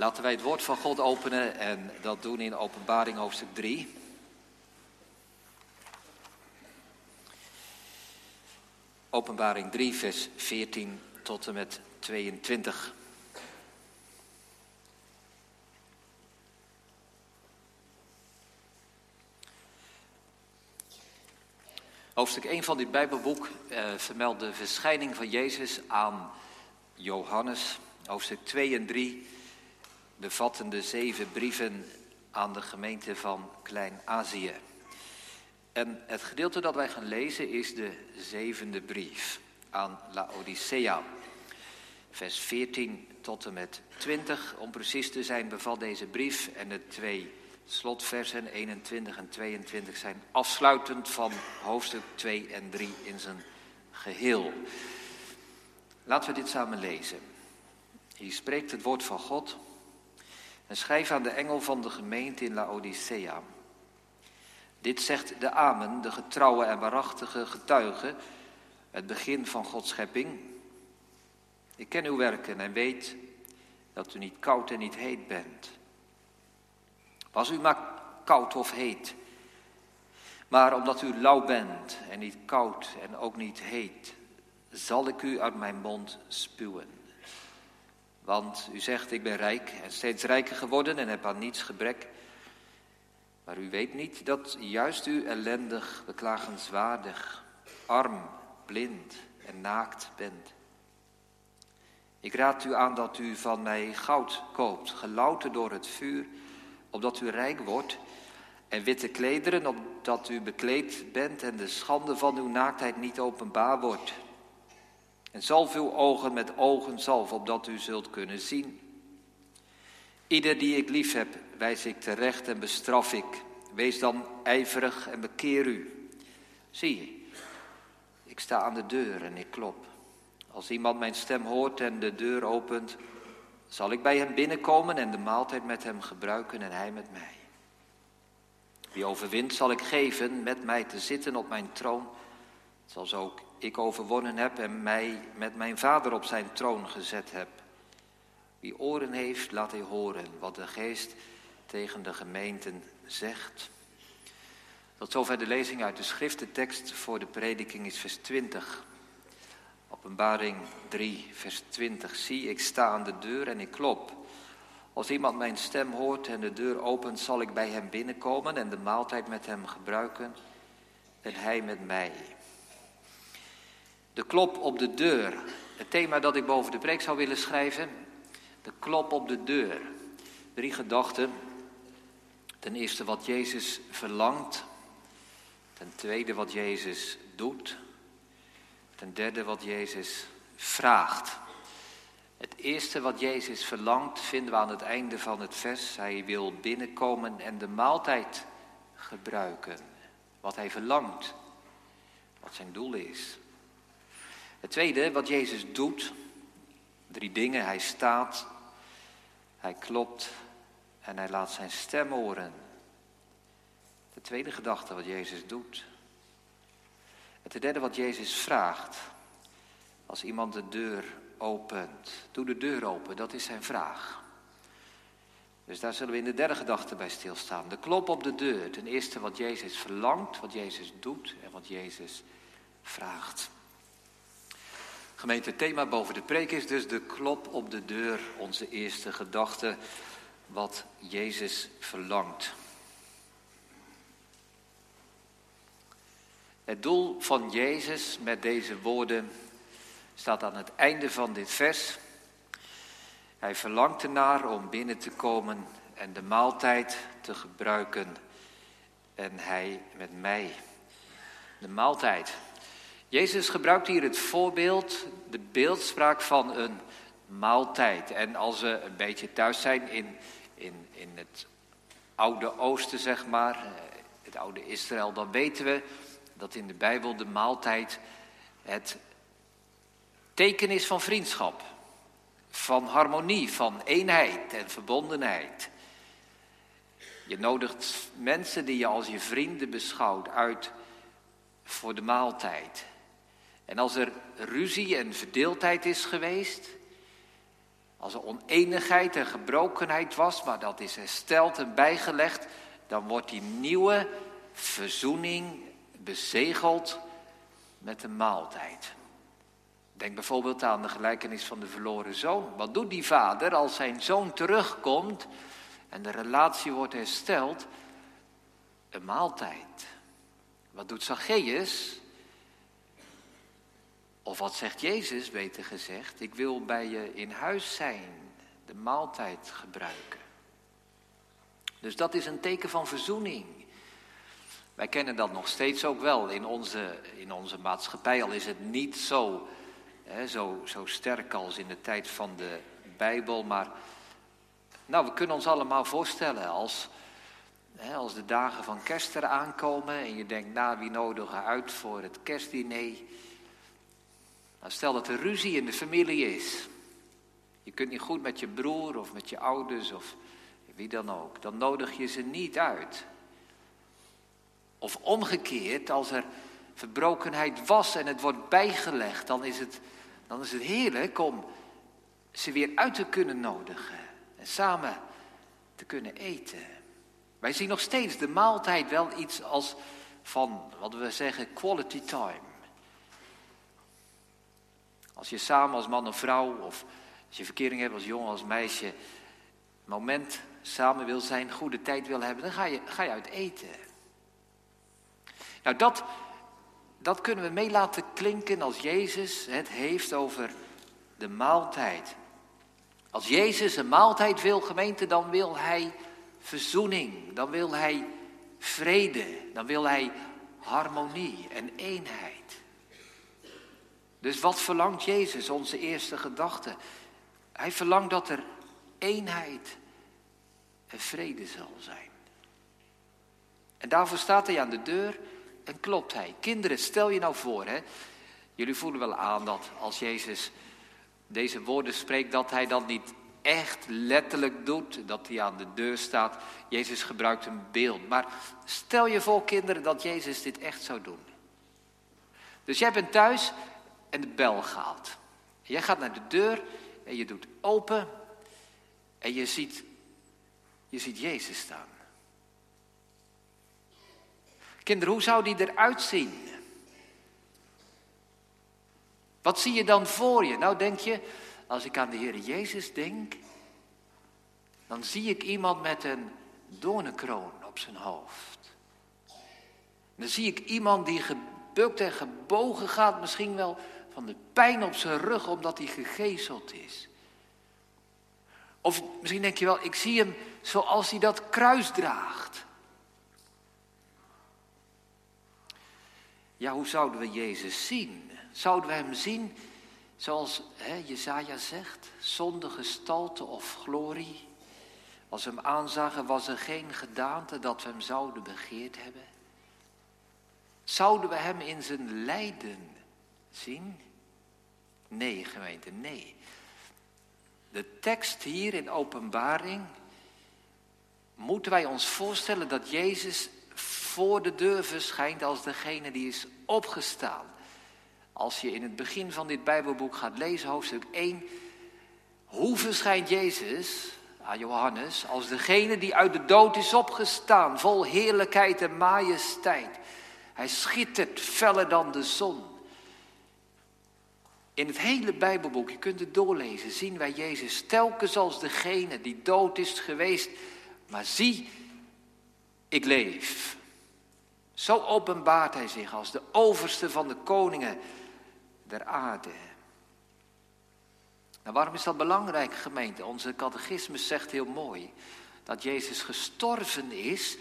Laten wij het woord van God openen en dat doen in Openbaring hoofdstuk 3. Openbaring 3, vers 14 tot en met 22. Hoofdstuk 1 van dit Bijbelboek eh, vermeldt de verschijning van Jezus aan Johannes. Hoofdstuk 2 en 3 bevatten de zeven brieven aan de gemeente van Klein-Azië. En het gedeelte dat wij gaan lezen is de zevende brief aan Laodicea. Vers 14 tot en met 20, om precies te zijn, bevat deze brief en de twee slotversen 21 en 22 zijn afsluitend van hoofdstuk 2 en 3 in zijn geheel. Laten we dit samen lezen. Hier spreekt het woord van God en schrijf aan de engel van de gemeente in Laodicea. Dit zegt de Amen, de getrouwe en waarachtige getuige, het begin van Gods schepping. Ik ken uw werken en weet dat u niet koud en niet heet bent. Was u maar koud of heet. Maar omdat u lauw bent en niet koud en ook niet heet, zal ik u uit mijn mond spuwen. Want u zegt, ik ben rijk en steeds rijker geworden en heb aan niets gebrek. Maar u weet niet dat juist u ellendig, beklagenswaardig, arm, blind en naakt bent. Ik raad u aan dat u van mij goud koopt, gelouterd door het vuur opdat u rijk wordt, en witte klederen, opdat u bekleed bent en de schande van uw naaktheid niet openbaar wordt. En zalf uw ogen met ogen zalf, opdat u zult kunnen zien. Ieder die ik lief heb, wijs ik terecht en bestraf ik. Wees dan ijverig en bekeer u. Zie, ik sta aan de deur en ik klop. Als iemand mijn stem hoort en de deur opent, zal ik bij hem binnenkomen en de maaltijd met hem gebruiken en hij met mij. Wie overwint zal ik geven met mij te zitten op mijn troon, zoals ook ik overwonnen heb en mij met mijn vader op zijn troon gezet heb. Wie oren heeft, laat hij horen wat de geest tegen de gemeenten zegt. Tot zover de lezing uit de schriftentekst voor de prediking is vers 20. Openbaring 3, vers 20. Zie, ik sta aan de deur en ik klop. Als iemand mijn stem hoort en de deur opent, zal ik bij hem binnenkomen en de maaltijd met hem gebruiken en hij met mij. De klop op de deur. Het thema dat ik boven de preek zou willen schrijven. De klop op de deur. Drie gedachten. Ten eerste wat Jezus verlangt. Ten tweede wat Jezus doet. Ten derde wat Jezus vraagt. Het eerste wat Jezus verlangt vinden we aan het einde van het vers. Hij wil binnenkomen en de maaltijd gebruiken. Wat hij verlangt. Wat zijn doel is. Het tweede wat Jezus doet. Drie dingen. Hij staat. Hij klopt. En hij laat zijn stem horen. De tweede gedachte wat Jezus doet. Het derde wat Jezus vraagt. Als iemand de deur opent. Doe de deur open, dat is zijn vraag. Dus daar zullen we in de derde gedachte bij stilstaan. De klop op de deur. Ten eerste wat Jezus verlangt, wat Jezus doet en wat Jezus vraagt. Gemeente, thema boven de preek is dus de klop op de deur. Onze eerste gedachte, wat Jezus verlangt. Het doel van Jezus met deze woorden staat aan het einde van dit vers. Hij verlangt ernaar om binnen te komen en de maaltijd te gebruiken. En hij met mij. De maaltijd. Jezus gebruikt hier het voorbeeld, de beeldspraak van een maaltijd. En als we een beetje thuis zijn in, in, in het oude Oosten, zeg maar, eh, het oude Israël, dan weten we dat in de Bijbel de maaltijd het teken is van vriendschap, van harmonie, van eenheid en verbondenheid. Je nodigt mensen die je als je vrienden beschouwt uit voor de maaltijd. En als er ruzie en verdeeldheid is geweest, Als er oneenigheid en gebrokenheid was, maar dat is hersteld en bijgelegd, dan wordt die nieuwe verzoening bezegeld met een maaltijd. Denk bijvoorbeeld aan de gelijkenis van de verloren zoon. Wat doet die vader als zijn zoon terugkomt en de relatie wordt hersteld? Een maaltijd. Wat doet Zacchaeus? Of wat zegt Jezus, beter gezegd? Ik wil bij je in huis zijn, de maaltijd gebruiken. Dus dat is een teken van verzoening. Wij kennen dat nog steeds ook wel in onze, in onze maatschappij, al is het niet zo, hè, zo, zo sterk als in de tijd van de Bijbel. Maar nou, we kunnen ons allemaal voorstellen als, als de dagen van kerst er aankomen en je denkt, nou, wie nodigen uit voor het kerstdiner? Nou, stel dat er ruzie in de familie is. Je kunt niet goed met je broer of met je ouders of wie dan ook. Dan nodig je ze niet uit. Of omgekeerd, als er verbrokenheid was en het wordt bijgelegd, dan is het, dan is het heerlijk om ze weer uit te kunnen nodigen en samen te kunnen eten. Wij zien nog steeds de maaltijd wel iets als van, wat we zeggen, quality time. Als je samen als man of vrouw, of als je verkering hebt als jongen, als meisje, moment samen wil zijn, goede tijd wil hebben, dan ga je, ga je uit eten. Nou, dat, dat kunnen we mee laten klinken als Jezus het heeft over de maaltijd. Als Jezus een maaltijd wil, gemeente, dan wil hij verzoening, dan wil hij vrede, dan wil hij harmonie en eenheid. Dus wat verlangt Jezus, onze eerste gedachte? Hij verlangt dat er eenheid en vrede zal zijn. En daarvoor staat hij aan de deur en klopt hij. Kinderen, stel je nou voor, hè. Jullie voelen wel aan dat als Jezus deze woorden spreekt, dat hij dat niet echt letterlijk doet, dat hij aan de deur staat. Jezus gebruikt een beeld. Maar stel je voor, kinderen, dat Jezus dit echt zou doen. Dus jij bent thuis en de bel gaat. jij gaat naar de deur en je doet open en je ziet, je ziet Jezus staan. Kinderen, hoe zou die eruit zien? Wat zie je dan voor je? Nou denk je, als ik aan de Heer Jezus denk, dan zie ik iemand met een doornenkroon op zijn hoofd. Dan zie ik iemand die gebukt en gebogen gaat, misschien wel van de pijn op zijn rug omdat hij gegezeld is. Of misschien denk je wel, ik zie hem zoals hij dat kruis draagt. Ja, hoe zouden we Jezus zien? Zouden we hem zien zoals hè, Jezaja zegt, zonder gestalte of glorie? Als we hem aanzagen was er geen gedaante dat we hem zouden begeerd hebben. Zouden we hem in zijn lijden zien? Nee, gemeente, nee. De tekst hier in openbaring moeten wij ons voorstellen dat Jezus voor de deur verschijnt als degene die is opgestaan. Als je in het begin van dit Bijbelboek gaat lezen, hoofdstuk 1, hoe verschijnt Jezus aan Johannes als degene die uit de dood is opgestaan, vol heerlijkheid en majesteit. Hij schittert feller dan de zon. In het hele Bijbelboek, je kunt het doorlezen, zien wij Jezus telkens als degene die dood is geweest. Maar zie, ik leef. Zo openbaart hij zich als de overste van de koningen der aarde. Nou, waarom is dat belangrijk, gemeente? Onze catechismus zegt heel mooi dat Jezus gestorven is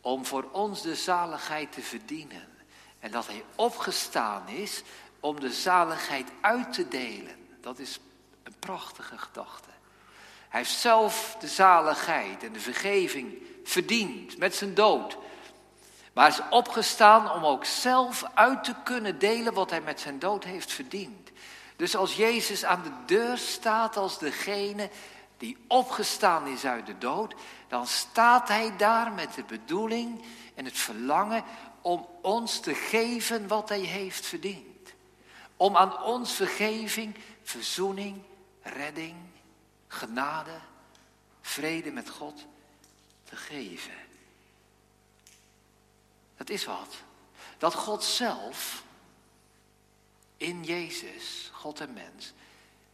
om voor ons de zaligheid te verdienen. En dat hij opgestaan is om de zaligheid uit te delen. Dat is een prachtige gedachte. Hij heeft zelf de zaligheid en de vergeving verdiend met zijn dood. Maar hij is opgestaan om ook zelf uit te kunnen delen wat hij met zijn dood heeft verdiend. Dus als Jezus aan de deur staat als degene die opgestaan is uit de dood, dan staat hij daar met de bedoeling en het verlangen om ons te geven wat hij heeft verdiend. Om aan ons vergeving, verzoening, redding genade, vrede met God te geven. Dat is wat. Dat God zelf in Jezus, God en mens,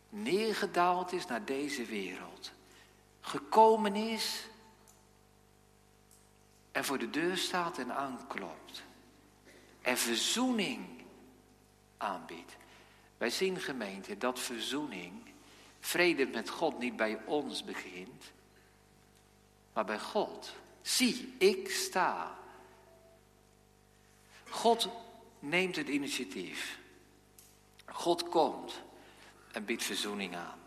neergedaald is naar deze wereld. Gekomen is en voor de deur staat en aanklopt. En verzoening aanbiedt. Wij zien gemeente dat verzoening, vrede met God niet bij ons begint, maar bij God. Zie, ik sta. God neemt het initiatief. God komt en biedt verzoening aan.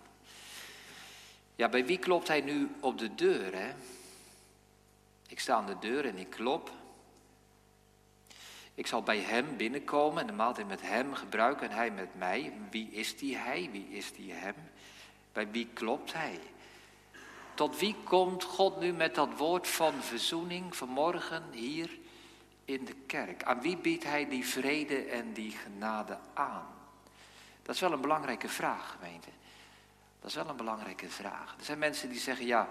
Ja, bij wie klopt hij nu op de deur, hè? Ik sta aan de deur en ik klop. Ik zal bij hem binnenkomen en de maaltijd met hem gebruiken en hij met mij. Wie is die hij? Wie is die hem? Bij wie klopt hij? Tot wie komt God nu met dat woord van verzoening vanmorgen hier in de kerk? Aan wie biedt hij die vrede en die genade aan? Dat is wel een belangrijke vraag, gemeente. Dat is wel een belangrijke vraag. Er zijn mensen die zeggen, ja,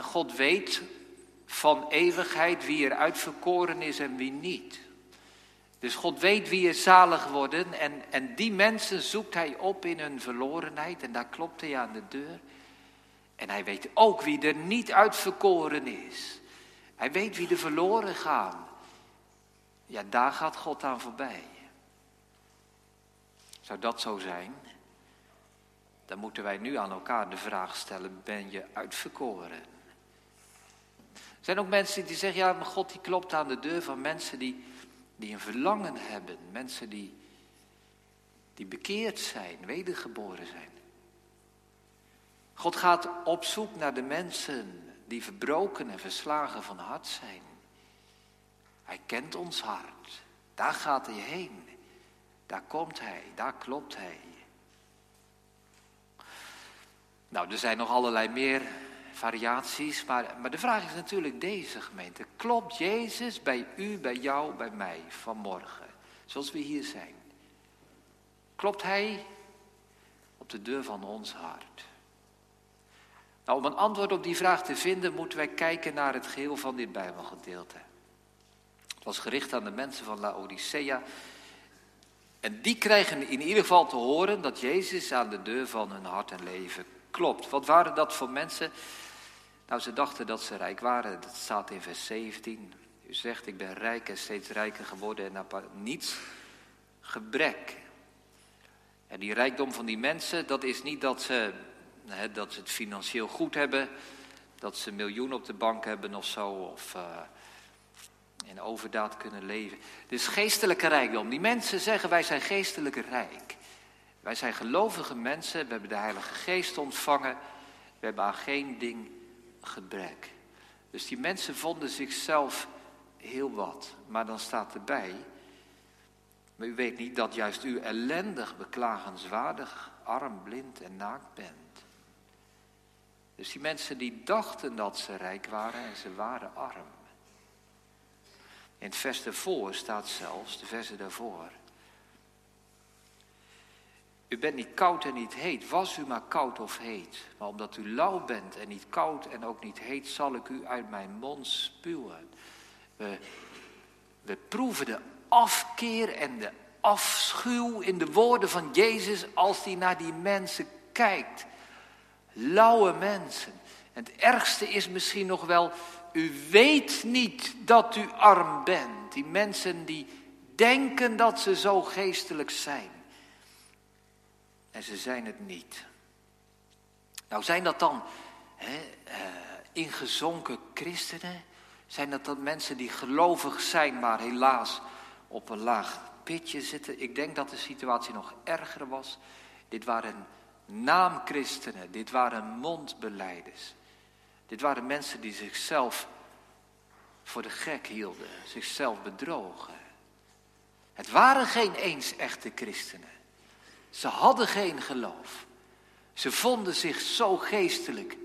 God weet van eeuwigheid wie er uitverkoren is en wie niet. Dus God weet wie er zalig worden en, en die mensen zoekt hij op in hun verlorenheid en daar klopt hij aan de deur. En hij weet ook wie er niet uitverkoren is. Hij weet wie er verloren gaan. Ja, daar gaat God aan voorbij. Zou dat zo zijn? Dan moeten wij nu aan elkaar de vraag stellen: ben je uitverkoren? Er zijn ook mensen die zeggen, ja, maar God die klopt aan de deur van mensen die, die een verlangen hebben. Mensen die, die bekeerd zijn, wedergeboren zijn. God gaat op zoek naar de mensen die verbroken en verslagen van hart zijn. Hij kent ons hart. Daar gaat hij heen. Daar komt hij, daar klopt hij. Nou, er zijn nog allerlei meer variaties. Maar, maar de vraag is natuurlijk deze gemeente. Klopt Jezus bij u, bij jou, bij mij vanmorgen? Zoals we hier zijn. Klopt Hij op de deur van ons hart? Nou, om een antwoord op die vraag te vinden, moeten wij kijken naar het geheel van dit Bijbelgedeelte. Het was gericht aan de mensen van Laodicea. En die krijgen in ieder geval te horen dat Jezus aan de deur van hun hart en leven klopt. Wat waren dat voor mensen? Nou, ze dachten dat ze rijk waren. Dat staat in vers 17. U zegt, ik ben rijk en steeds rijker geworden en heb niets gebrek. En die rijkdom van die mensen, dat is niet dat ze, hè, dat ze het financieel goed hebben, dat ze miljoen op de bank hebben of zo, of uh, in overdaad kunnen leven. Is geestelijke rijkdom. Die mensen zeggen, wij zijn geestelijk rijk. Wij zijn gelovige mensen, we hebben de Heilige Geest ontvangen, we hebben aan geen ding gebrek. Dus die mensen vonden zichzelf heel wat. Maar dan staat erbij, maar u weet niet dat juist u ellendig, beklagenswaardig, arm, blind en naakt bent. Dus die mensen die dachten dat ze rijk waren en ze waren arm. In het vers daarvoor staat zelfs, de versen daarvoor, u bent niet koud en niet heet. Was u maar koud of heet. Maar omdat u lauw bent en niet koud en ook niet heet, zal ik u uit mijn mond spuwen. We, we proeven de afkeer en de afschuw in de woorden van Jezus als hij naar die mensen kijkt. Lauwe mensen. En het ergste is misschien nog wel, u weet niet dat u arm bent. Die mensen die denken dat ze zo geestelijk zijn. En ze zijn het niet. Nou, zijn dat dan hè, uh, ingezonken christenen? Zijn dat dan mensen die gelovig zijn, maar helaas op een laag pitje zitten? Ik denk dat de situatie nog erger was. Dit waren naamchristenen, dit waren mondbeleiders. Dit waren mensen die zichzelf voor de gek hielden, zichzelf bedrogen. Het waren geen eens echte christenen. Ze hadden geen geloof. Ze vonden zich zo geestelijk.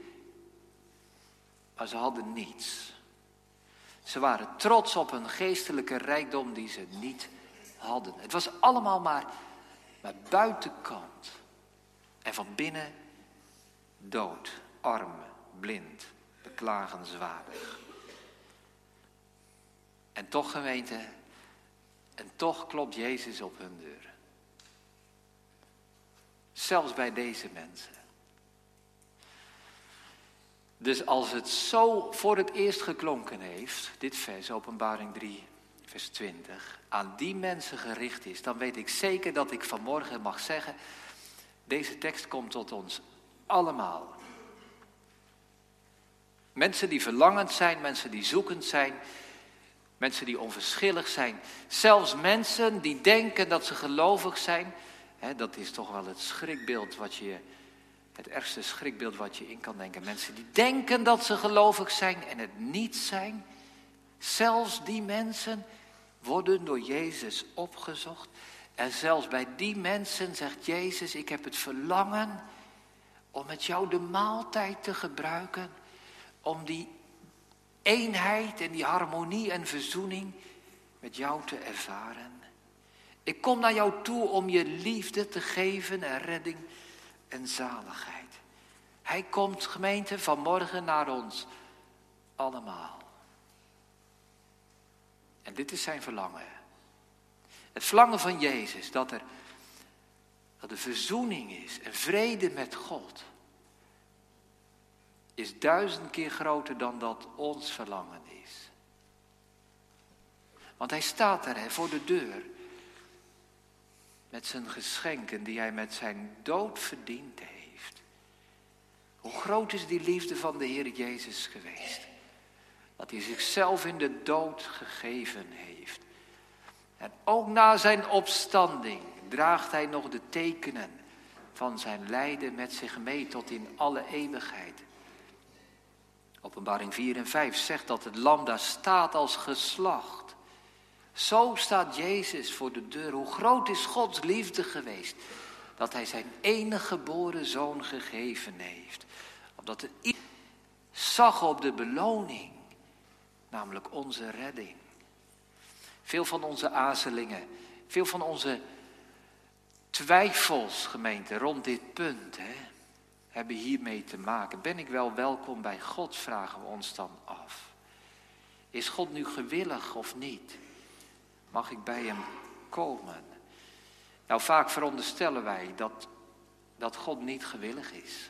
Maar ze hadden niets. Ze waren trots op een geestelijke rijkdom die ze niet hadden. Het was allemaal maar, maar buitenkant. En van binnen dood, arm, blind, beklagenswaardig. En toch gemeente, en toch klopt Jezus op hun deur. Zelfs bij deze mensen. Dus als het zo voor het eerst geklonken heeft, dit vers, openbaring 3, vers 20, aan die mensen gericht is, dan weet ik zeker dat ik vanmorgen mag zeggen, deze tekst komt tot ons allemaal. Mensen die verlangend zijn, mensen die zoekend zijn, mensen die onverschillig zijn, zelfs mensen die denken dat ze gelovig zijn, dat is toch wel het schrikbeeld wat je het ergste schrikbeeld wat je in kan denken. Mensen die denken dat ze gelovig zijn en het niet zijn. Zelfs die mensen worden door Jezus opgezocht. En zelfs bij die mensen zegt Jezus, ik heb het verlangen om met jou de maaltijd te gebruiken. Om die eenheid en die harmonie en verzoening met jou te ervaren. Ik kom naar jou toe om je liefde te geven en redding en zaligheid. Hij komt, gemeente, vanmorgen naar ons allemaal. En dit is zijn verlangen. Het verlangen van Jezus, dat er, dat er verzoening is en vrede met God, is duizend keer groter dan dat ons verlangen is. Want hij staat er hè, voor de deur met zijn geschenken die hij met zijn dood verdiend heeft. Hoe groot is die liefde van de Heer Jezus geweest? Dat hij zichzelf in de dood gegeven heeft. En ook na zijn opstanding draagt hij nog de tekenen van zijn lijden met zich mee tot in alle eeuwigheid. Openbaring 4 en 5 zegt dat het lam daar staat als geslacht. Zo staat Jezus voor de deur. Hoe groot is Gods liefde geweest dat Hij zijn enige geboren zoon gegeven heeft. Omdat hij zag op de beloning, namelijk onze redding. Veel van onze aarzelingen, veel van onze twijfels, gemeente, rond dit punt, hè, hebben hiermee te maken. Ben ik wel welkom bij God, vragen we ons dan af. Is God nu gewillig of niet? Mag ik bij hem komen? Nou, vaak veronderstellen wij dat, dat God niet gewillig is.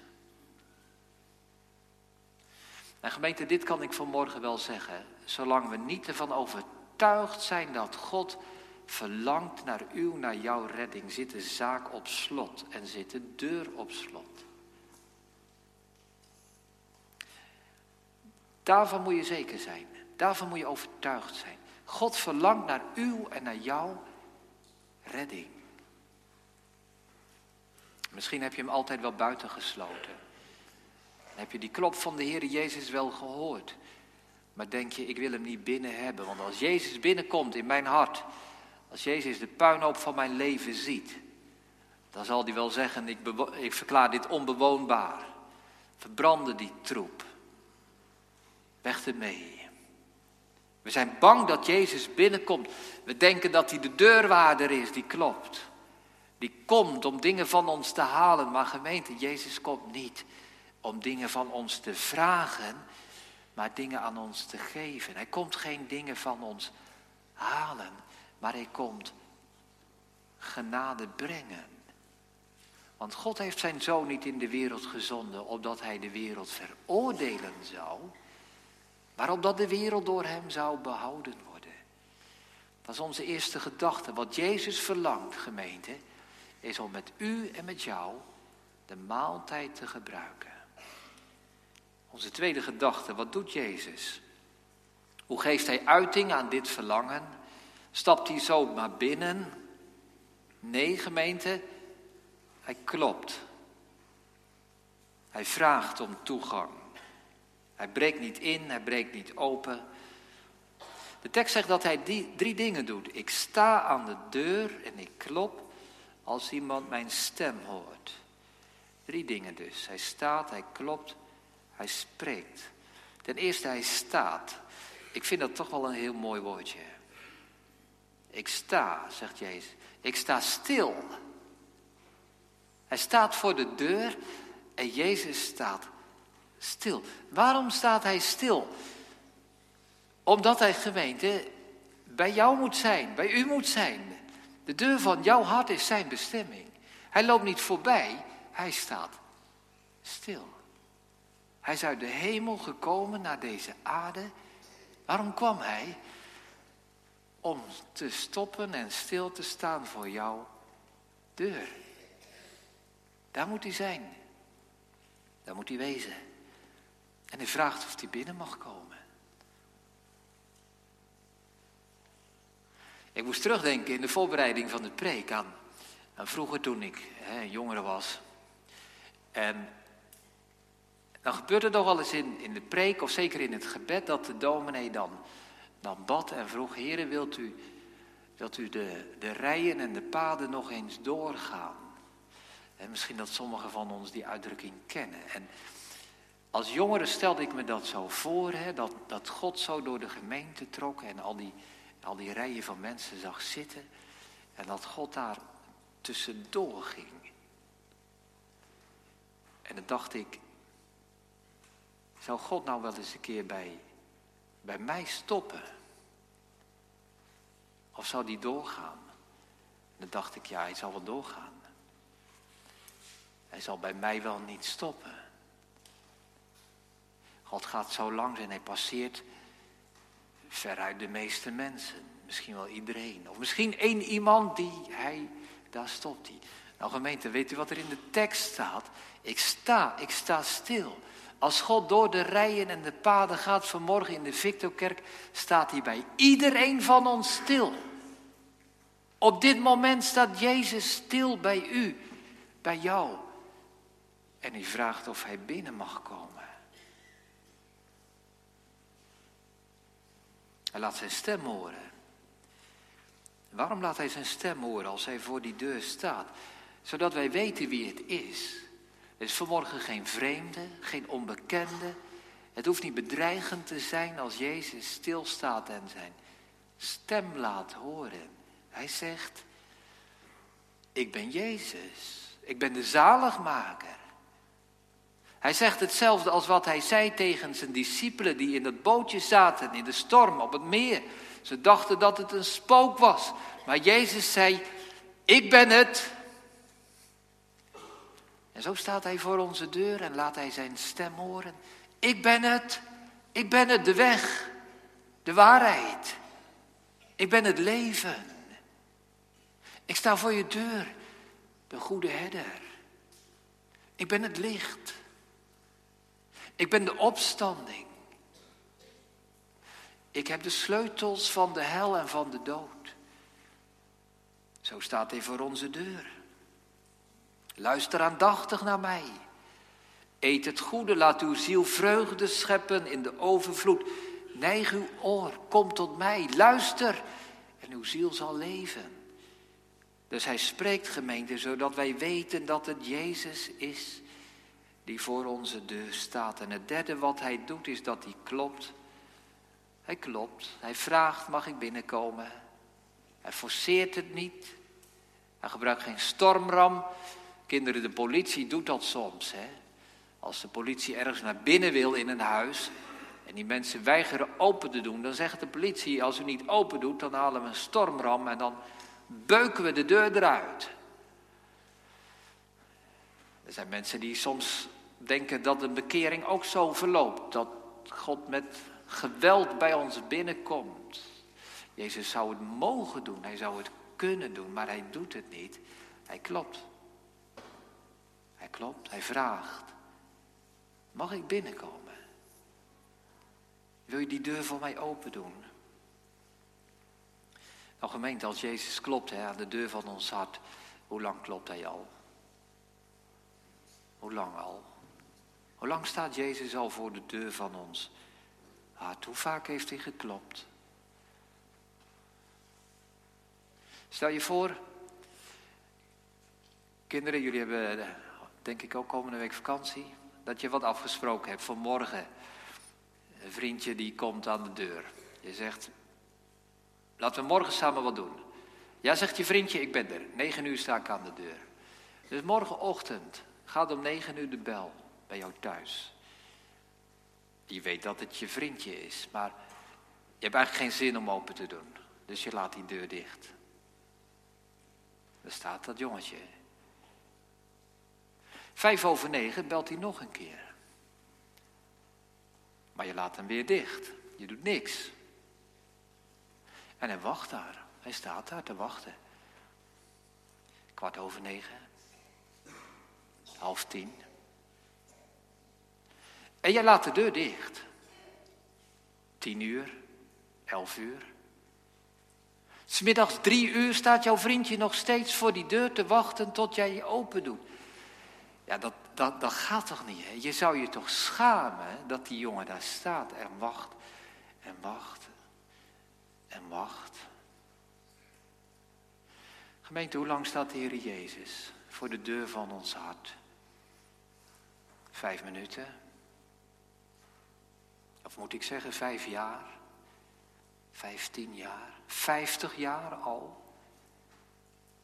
En gemeente, dit kan ik vanmorgen wel zeggen. Zolang we niet ervan overtuigd zijn dat God verlangt naar uw, naar jouw redding, zit de zaak op slot en zit de deur op slot. Daarvan moet je zeker zijn. Daarvan moet je overtuigd zijn. God verlangt naar uw en naar jouw redding. Misschien heb je hem altijd wel buitengesloten. heb je die klop van de Heer Jezus wel gehoord. Maar denk je, ik wil hem niet binnen hebben. Want als Jezus binnenkomt in mijn hart. Als Jezus de puinhoop van mijn leven ziet. Dan zal hij wel zeggen, ik, ik verklaar dit onbewoonbaar. Verbranden die troep. Weg ermee. We zijn bang dat Jezus binnenkomt. We denken dat hij de deurwaarder is, die klopt. Die komt om dingen van ons te halen. Maar gemeente, Jezus komt niet om dingen van ons te vragen, maar dingen aan ons te geven. Hij komt geen dingen van ons halen, maar hij komt genade brengen. Want God heeft zijn zoon niet in de wereld gezonden, opdat hij de wereld veroordelen zou maar opdat de wereld door hem zou behouden worden. Dat is onze eerste gedachte. Wat Jezus verlangt, gemeente, is om met u en met jou de maaltijd te gebruiken. Onze tweede gedachte, wat doet Jezus? Hoe geeft hij uiting aan dit verlangen? Stapt hij zo maar binnen? Nee, gemeente, hij klopt. Hij vraagt om toegang. Hij breekt niet in, hij breekt niet open. De tekst zegt dat hij die, drie dingen doet. Ik sta aan de deur en ik klop als iemand mijn stem hoort. Drie dingen dus. Hij staat, hij klopt, hij spreekt. Ten eerste, hij staat. Ik vind dat toch wel een heel mooi woordje. Ik sta, zegt Jezus. Ik sta stil. Hij staat voor de deur En Jezus staat stil. Waarom staat hij stil? Omdat hij gemeente bij jou moet zijn, bij u moet zijn. De deur van jouw hart is zijn bestemming. Hij loopt niet voorbij, hij staat stil. Hij is uit de hemel gekomen naar deze aarde. Waarom kwam hij? Om te stoppen en stil te staan voor jouw deur. Daar moet hij zijn. Daar moet hij wezen. En hij vraagt of hij binnen mag komen. Ik moest terugdenken in de voorbereiding van de preek aan, vroeger toen ik hè, jongere was. En dan gebeurde nog wel eens in, in de preek of zeker in het gebed dat de dominee dan, dan bad en vroeg, heren wilt u, wilt u de, de rijen en de paden nog eens doorgaan? En misschien dat sommigen van ons die uitdrukking kennen. En als jongere stelde ik me dat zo voor, hè, dat, dat God zo door de gemeente trok en al die, al die rijen van mensen zag zitten. En dat God daar tussendoor ging. En dan dacht ik, zou God nou wel eens een keer bij, bij mij stoppen? Of zou die doorgaan? En dan dacht ik, ja, hij zal wel doorgaan. Hij zal bij mij wel niet stoppen. God gaat zo langs en hij passeert veruit de meeste mensen. Misschien wel iedereen. Of misschien één iemand die hij, daar stopt hij. Nou gemeente, weet u wat er in de tekst staat? Ik sta, ik sta stil. Als God door de rijen en de paden gaat vanmorgen in de Victorkerk, staat hij bij iedereen van ons stil. Op dit moment staat Jezus stil bij u, bij jou. En hij vraagt of hij binnen mag komen. Hij laat zijn stem horen. Waarom laat hij zijn stem horen als hij voor die deur staat? Zodat wij weten wie het is. Het is vanmorgen geen vreemde, geen onbekende. Het hoeft niet bedreigend te zijn als Jezus stilstaat en zijn stem laat horen. Hij zegt, ik ben Jezus, ik ben de zaligmaker. Hij zegt hetzelfde als wat hij zei tegen zijn discipelen die in dat bootje zaten in de storm op het meer. Ze dachten dat het een spook was. Maar Jezus zei, ik ben het. En zo staat hij voor onze deur en laat hij zijn stem horen. Ik ben het. Ik ben het, de weg, de waarheid. Ik ben het leven. Ik sta voor je deur, de goede herder. Ik ben het licht. Ik ben de opstanding. Ik heb de sleutels van de hel en van de dood. Zo staat hij voor onze deur. Luister aandachtig naar mij. Eet het goede, laat uw ziel vreugde scheppen in de overvloed. Neig uw oor, kom tot mij, luister en uw ziel zal leven. Dus hij spreekt gemeente, zodat wij weten dat het Jezus is die voor onze deur staat. En het derde wat hij doet is dat hij klopt. Hij klopt. Hij vraagt, mag ik binnenkomen? Hij forceert het niet. Hij gebruikt geen stormram. Kinderen, de politie doet dat soms. Hè? Als de politie ergens naar binnen wil in een huis en die mensen weigeren open te doen, dan zegt de politie: als u niet open doet, dan halen we een stormram en dan beuken we de deur eruit. Er zijn mensen die soms denken dat de bekering ook zo verloopt. Dat God met geweld bij ons binnenkomt. Jezus zou het mogen doen, hij zou het kunnen doen, maar hij doet het niet. Hij klopt. Hij klopt, hij vraagt. Mag ik binnenkomen? Wil je die deur voor mij open doen? Nou gemeente, als Jezus klopt hè, aan de deur van ons hart, hoe lang klopt hij al? Hoe lang al? Hoe lang staat Jezus al voor de deur van ons hart? Hoe vaak heeft hij geklopt? Stel je voor, kinderen, jullie hebben denk ik ook komende week vakantie, dat je wat afgesproken hebt voor morgen. Een vriendje die komt aan de deur. Je zegt, laten we morgen samen wat doen. Ja, zegt je vriendje, ik ben er. Negen uur sta ik aan de deur. Dus morgenochtend gaat om negen uur de bel jou thuis. Je weet dat het je vriendje is, maar je hebt eigenlijk geen zin om open te doen. Dus je laat die deur dicht. Daar staat dat jongetje. Vijf over negen belt hij nog een keer. Maar je laat hem weer dicht. Je doet niks. En hij wacht daar. Hij staat daar te wachten. Kwart over negen. Half tien. En jij laat de deur dicht. Tien uur. Elf uur. Smiddags drie uur staat jouw vriendje nog steeds voor die deur te wachten tot jij je open doet. Ja, dat, dat, dat gaat toch niet? Hè? Je zou je toch schamen dat die jongen daar staat en wacht en wacht en wacht. Gemeente, hoe lang staat de Heer Jezus voor de deur van ons hart? Vijf minuten? Of moet ik zeggen vijf jaar? Vijftien jaar? Vijftig jaar al?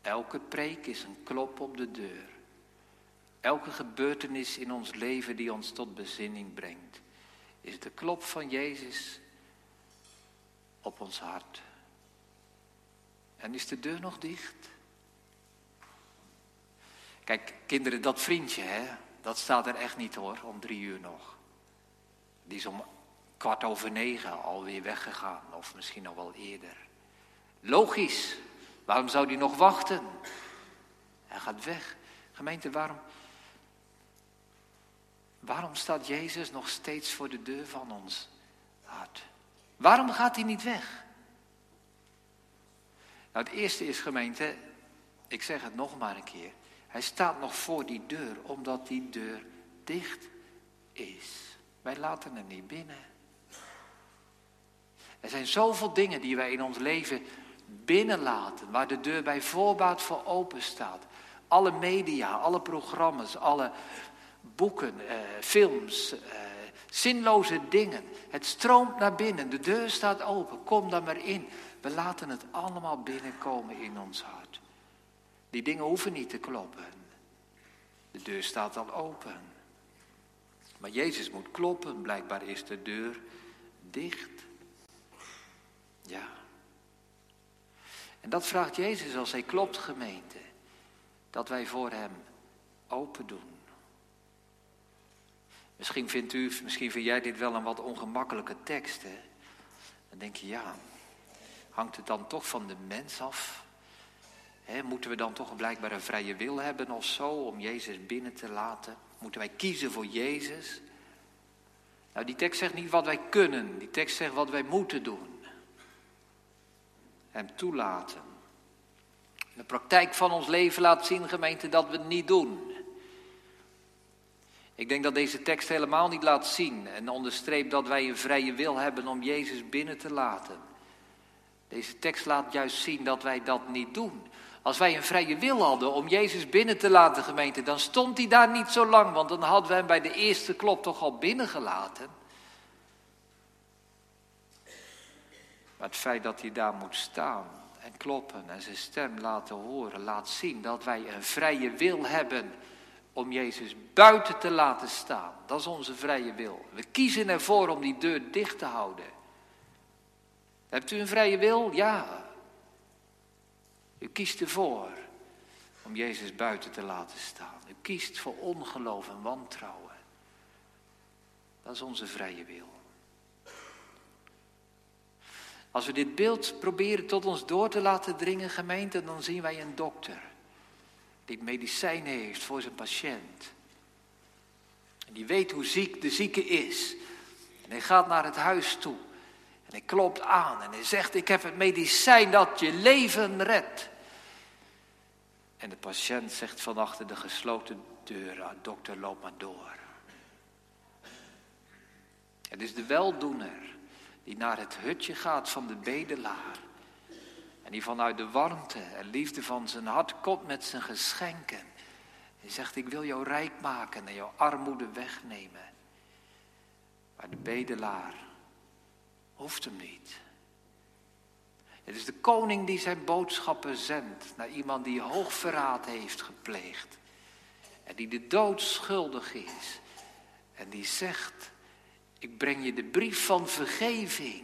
Elke preek is een klop op de deur. Elke gebeurtenis in ons leven die ons tot bezinning brengt, is de klop van Jezus op ons hart. En is de deur nog dicht? Kijk, kinderen, dat vriendje, hè, dat staat er echt niet hoor, om drie uur nog. Die is om kwart over negen alweer weggegaan, of misschien nog wel eerder. Logisch, waarom zou die nog wachten? Hij gaat weg. Gemeente, waarom, waarom staat Jezus nog steeds voor de deur van ons hart? Waarom gaat hij niet weg? Nou, het eerste is gemeente, ik zeg het nog maar een keer. Hij staat nog voor die deur, omdat die deur dicht is. Wij laten hem niet binnen. Er zijn zoveel dingen die wij in ons leven binnenlaten, waar de deur bij voorbaat voor open staat. Alle media, alle programma's, alle boeken, eh, films, eh, zinloze dingen. Het stroomt naar binnen, de deur staat open, kom daar maar in. We laten het allemaal binnenkomen in ons hart. Die dingen hoeven niet te kloppen. De deur staat al open. Maar Jezus moet kloppen, blijkbaar is de deur dicht. Ja. En dat vraagt Jezus als hij klopt, gemeente. Dat wij voor hem open doen. Misschien vindt u, misschien vind jij dit wel een wat ongemakkelijke tekst. Hè? Dan denk je, ja, hangt het dan toch van de mens af? moeten we dan toch blijkbaar een vrije wil hebben of zo om Jezus binnen te laten? Moeten wij kiezen voor Jezus? Nou, die tekst zegt niet wat wij kunnen, die tekst zegt wat wij moeten doen. Hem toelaten. De praktijk van ons leven laat zien, gemeente, dat we het niet doen. Ik denk dat deze tekst helemaal niet laat zien en onderstreept dat wij een vrije wil hebben om Jezus binnen te laten. Deze tekst laat juist zien dat wij dat niet doen. Als wij een vrije wil hadden om Jezus binnen te laten, gemeente, dan stond hij daar niet zo lang, want dan hadden we hem bij de eerste klop toch al binnengelaten. Maar het feit dat hij daar moet staan en kloppen en zijn stem laten horen, laat zien dat wij een vrije wil hebben om Jezus buiten te laten staan. Dat is onze vrije wil. We kiezen ervoor om die deur dicht te houden. Hebt u een vrije wil? Ja. U kiest ervoor om Jezus buiten te laten staan. U kiest voor ongeloof en wantrouwen. Dat is onze vrije wil. Als we dit beeld proberen tot ons door te laten dringen, gemeente, dan zien wij een dokter die medicijn heeft voor zijn patiënt. En die weet hoe ziek de zieke is. En hij gaat naar het huis toe. En hij klopt aan en hij zegt, ik heb het medicijn dat je leven redt. En de patiënt zegt van achter de gesloten deur, ah, dokter, loop maar door. Het is de weldoener die naar het hutje gaat van de bedelaar. En die vanuit de warmte en liefde van zijn hart komt met zijn geschenken. Hij zegt, ik wil jou rijk maken en jouw armoede wegnemen. Maar de bedelaar hoeft hem niet. Het is de koning die zijn boodschappen zendt naar iemand die hoogverraad heeft gepleegd. En die de dood schuldig is. En die zegt, ik breng je de brief van vergeving.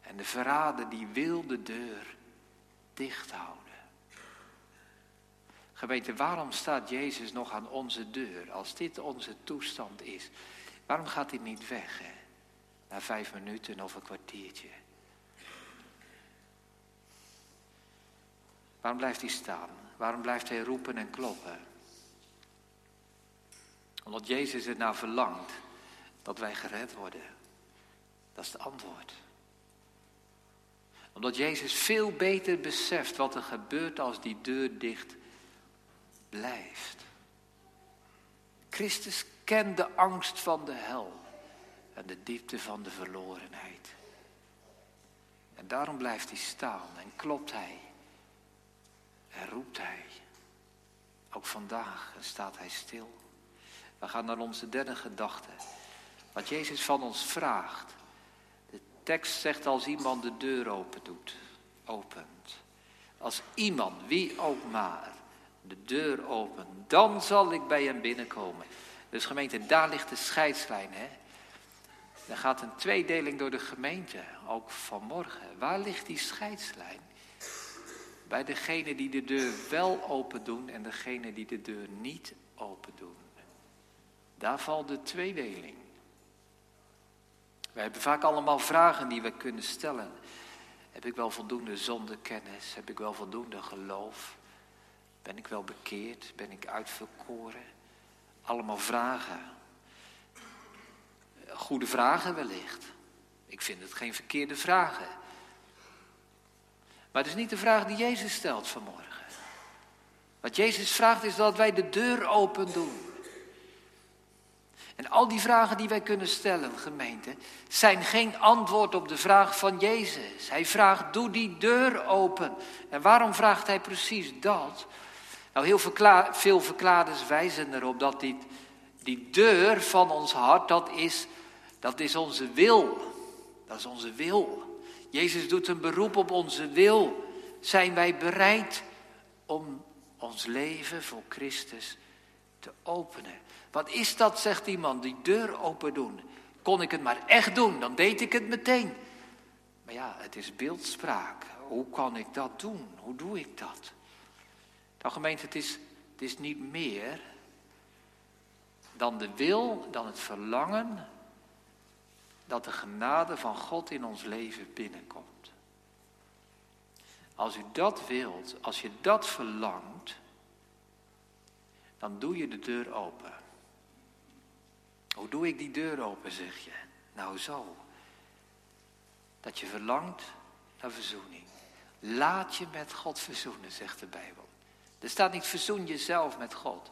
En de verrader die wil de deur dicht houden. Gemeente, waarom staat Jezus nog aan onze deur als dit onze toestand is? Waarom gaat hij niet weg, hè? Na vijf minuten of een kwartiertje. Waarom blijft hij staan? Waarom blijft hij roepen en kloppen? Omdat Jezus er naar verlangt dat wij gered worden. Dat is het antwoord. Omdat Jezus veel beter beseft wat er gebeurt als die deur dicht blijft. Christus kent de angst van de hel en de diepte van de verlorenheid. En daarom blijft hij staan en klopt hij en roept hij. Ook vandaag staat hij stil. We gaan naar onze derde gedachte. Wat Jezus van ons vraagt. De tekst zegt als iemand de deur open doet, opent. Als iemand, wie ook maar, de deur opent, dan zal ik bij hem binnenkomen. Dus gemeente, daar ligt de scheidslijn. Hè? Er gaat een tweedeling door de gemeente, ook vanmorgen. Waar ligt die scheidslijn? Bij degene die de deur wel open doen en degene die de deur niet open doen. Daar valt de tweedeling. Wij hebben vaak allemaal vragen die we kunnen stellen. Heb ik wel voldoende zondekennis? Heb ik wel voldoende geloof? Ben ik wel bekeerd? Ben ik uitverkoren? Allemaal vragen. Goede vragen wellicht. Ik vind het geen verkeerde vragen. Maar het is niet de vraag die Jezus stelt vanmorgen. Wat Jezus vraagt is dat wij de deur open doen. En al die vragen die wij kunnen stellen, gemeente, zijn geen antwoord op de vraag van Jezus. Hij vraagt, doe die deur open. En waarom vraagt hij precies dat? Nou, heel veel verklaarders wijzen erop dat die, die deur van ons hart, dat is, dat is onze wil. Dat is onze wil. Jezus doet een beroep op onze wil. Zijn wij bereid om ons leven voor Christus te openen? Wat is dat, zegt iemand, die deur open doen? Kon ik het maar echt doen, dan deed ik het meteen. Maar ja, het is beeldspraak. Hoe kan ik dat doen? Hoe doe ik dat? Nou gemeente, is, het is niet meer dan de wil, dan het verlangen dat de genade van God in ons leven binnenkomt. Als u dat wilt, als je dat verlangt, dan doe je de deur open. Hoe doe ik die deur open, zeg je? Nou zo. Dat je verlangt naar verzoening. Laat je met God verzoenen, zegt de Bijbel. Er staat niet verzoen jezelf met God.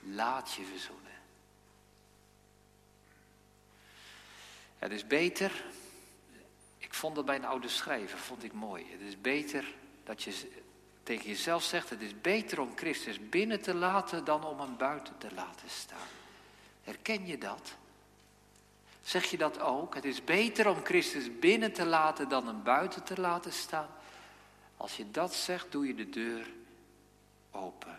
Laat je verzoenen. Het is beter, ik vond dat bij een oude schrijver, vond ik mooi. Het is beter dat je tegen jezelf zegt, het is beter om Christus binnen te laten dan om hem buiten te laten staan. Herken je dat? Zeg je dat ook? Het is beter om Christus binnen te laten dan hem buiten te laten staan. Als je dat zegt, doe je de deur open.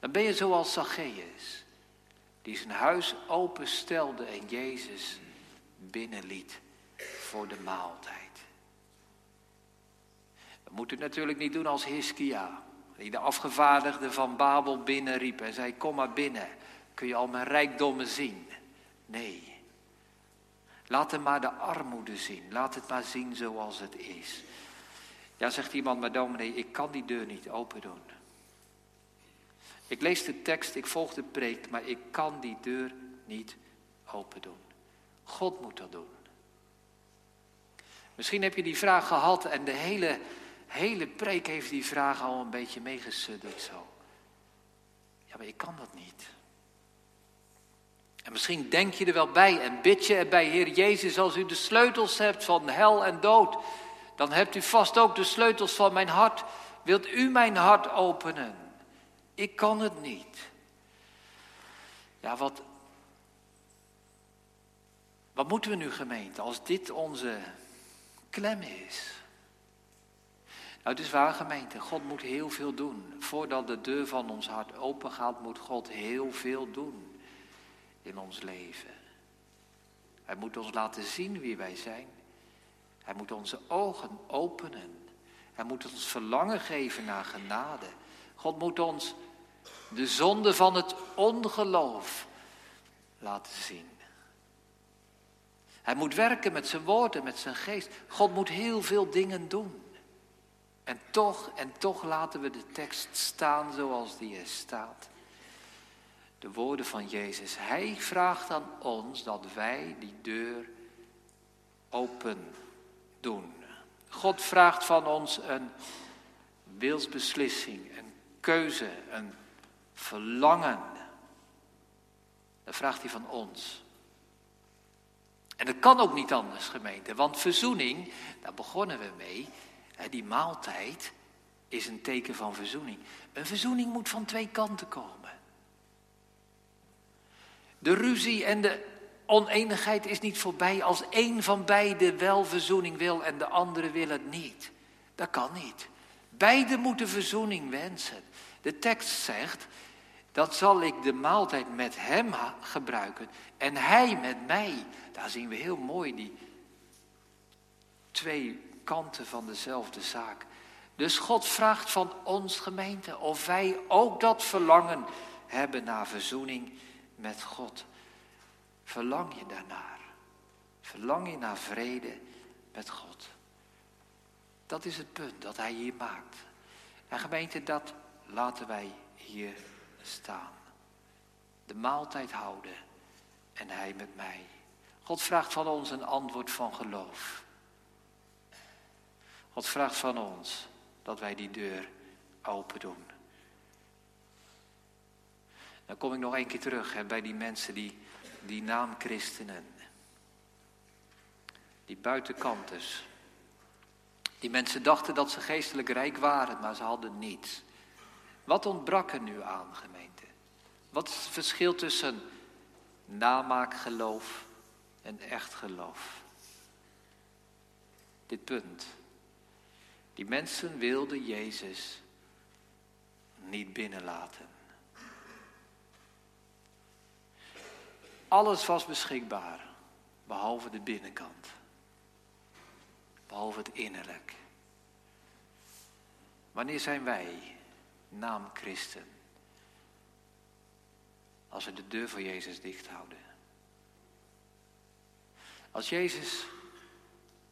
Dan ben je zoals Zacchaeus, die zijn huis openstelde en Jezus binnenliet voor de maaltijd. We moeten het natuurlijk niet doen als Hiskia, die de afgevaardigde van Babel binnenriep en zei: Kom maar binnen, kun je al mijn rijkdommen zien. Nee. Laat hem maar de armoede zien. Laat het maar zien zoals het is. Ja, zegt iemand, maar dominee, ik kan die deur niet open doen. Ik lees de tekst, ik volg de preek, maar ik kan die deur niet open doen. God moet dat doen. Misschien heb je die vraag gehad en de hele, hele preek heeft die vraag al een beetje meegesudderd zo. Ja, maar ik kan dat niet. En misschien denk je er wel bij en bid je erbij, Heer Jezus, als u de sleutels hebt van hel en dood, dan hebt u vast ook de sleutels van mijn hart. Wilt u mijn hart openen? Ik kan het niet. Ja, wat, wat moeten we nu gemeente als dit onze klem is? Nou, het is waar gemeente, God moet heel veel doen. Voordat de deur van ons hart open gaat, moet God heel veel doen in ons leven. Hij moet ons laten zien wie wij zijn. Hij moet onze ogen openen. Hij moet ons verlangen geven naar genade. God moet ons de zonde van het ongeloof laten zien. Hij moet werken met zijn woorden, met zijn geest. God moet heel veel dingen doen. En toch, en toch laten we de tekst staan zoals die er staat. De woorden van Jezus. Hij vraagt aan ons dat wij die deur open doen. God vraagt van ons een wilsbeslissing, een keuze, een verlangen. Dat vraagt hij van ons. En dat kan ook niet anders, gemeente. Want verzoening, daar begonnen we mee. Die maaltijd is een teken van verzoening. Een verzoening moet van twee kanten komen. De ruzie en de oneenigheid is niet voorbij als één van beiden wel verzoening wil en de andere wil het niet. Dat kan niet. Beiden moeten verzoening wensen. De tekst zegt, dat zal ik de maaltijd met hem gebruiken en hij met mij. Daar zien we heel mooi die twee kanten van dezelfde zaak. Dus God vraagt van ons gemeente of wij ook dat verlangen hebben naar verzoening met God. Verlang je daarnaar? Verlang je naar vrede met God? Dat is het punt dat hij hier maakt. En gemeente, dat laten wij hier staan. De maaltijd houden en hij met mij. God vraagt van ons een antwoord van geloof. God vraagt van ons dat wij die deur open doen. Dan kom ik nog een keer terug hè, bij die mensen die, die naamchristenen. Die buitenkanters. Die mensen dachten dat ze geestelijk rijk waren, maar ze hadden niets. Wat ontbrak er nu aan, gemeente? Wat is het verschil tussen namaakgeloof en echt geloof? Dit punt. Die mensen wilden Jezus niet binnenlaten. Alles was beschikbaar, behalve de binnenkant. Behalve het innerlijk. Wanneer zijn wij naam christen? Als we de deur voor Jezus dicht houden. Als Jezus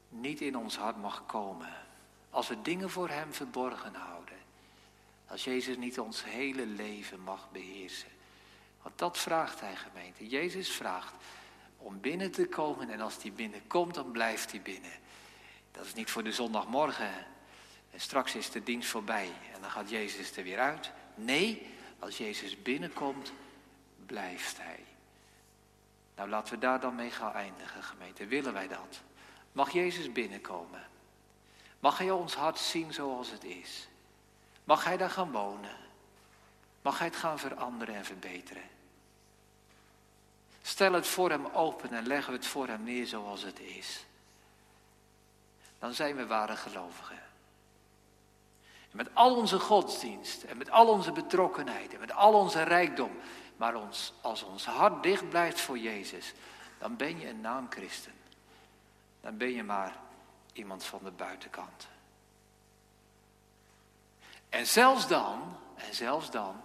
niet in ons hart mag komen. Als we dingen voor Hem verborgen houden. Als Jezus niet ons hele leven mag beheersen. Want dat vraagt Hij gemeente. Jezus vraagt om binnen te komen en als hij binnenkomt dan blijft hij binnen. Dat is niet voor de zondagmorgen. En straks is de dienst voorbij en dan gaat Jezus er weer uit. Nee, als Jezus binnenkomt, blijft Hij. Nou, laten we daar dan mee gaan eindigen, gemeente. Willen wij dat? Mag Jezus binnenkomen? Mag Hij ons hart zien zoals het is? Mag Hij daar gaan wonen? Mag Hij het gaan veranderen en verbeteren? Stel het voor Hem open en leggen we het voor Hem neer zoals het is. Dan zijn we ware gelovigen. En met al onze godsdienst en met al onze betrokkenheid en met al onze rijkdom, maar ons, als ons hart dicht blijft voor Jezus, dan ben je een naamchristen. Dan ben je maar iemand van de buitenkant. En zelfs dan, en zelfs dan,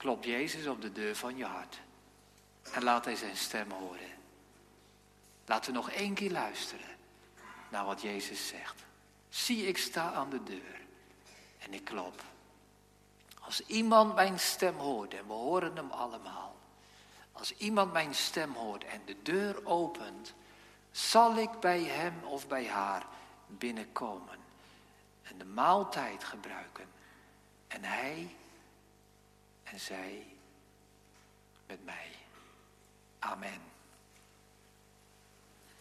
klopt Jezus op de deur van je hart. En laat hij zijn stem horen. Laten we nog één keer luisteren naar wat Jezus zegt. Zie, ik sta aan de deur en ik klop. Als iemand mijn stem hoort, en we horen hem allemaal. Als iemand mijn stem hoort en de deur opent, zal ik bij hem of bij haar binnenkomen en de maaltijd gebruiken. En hij en zij met mij. Amen.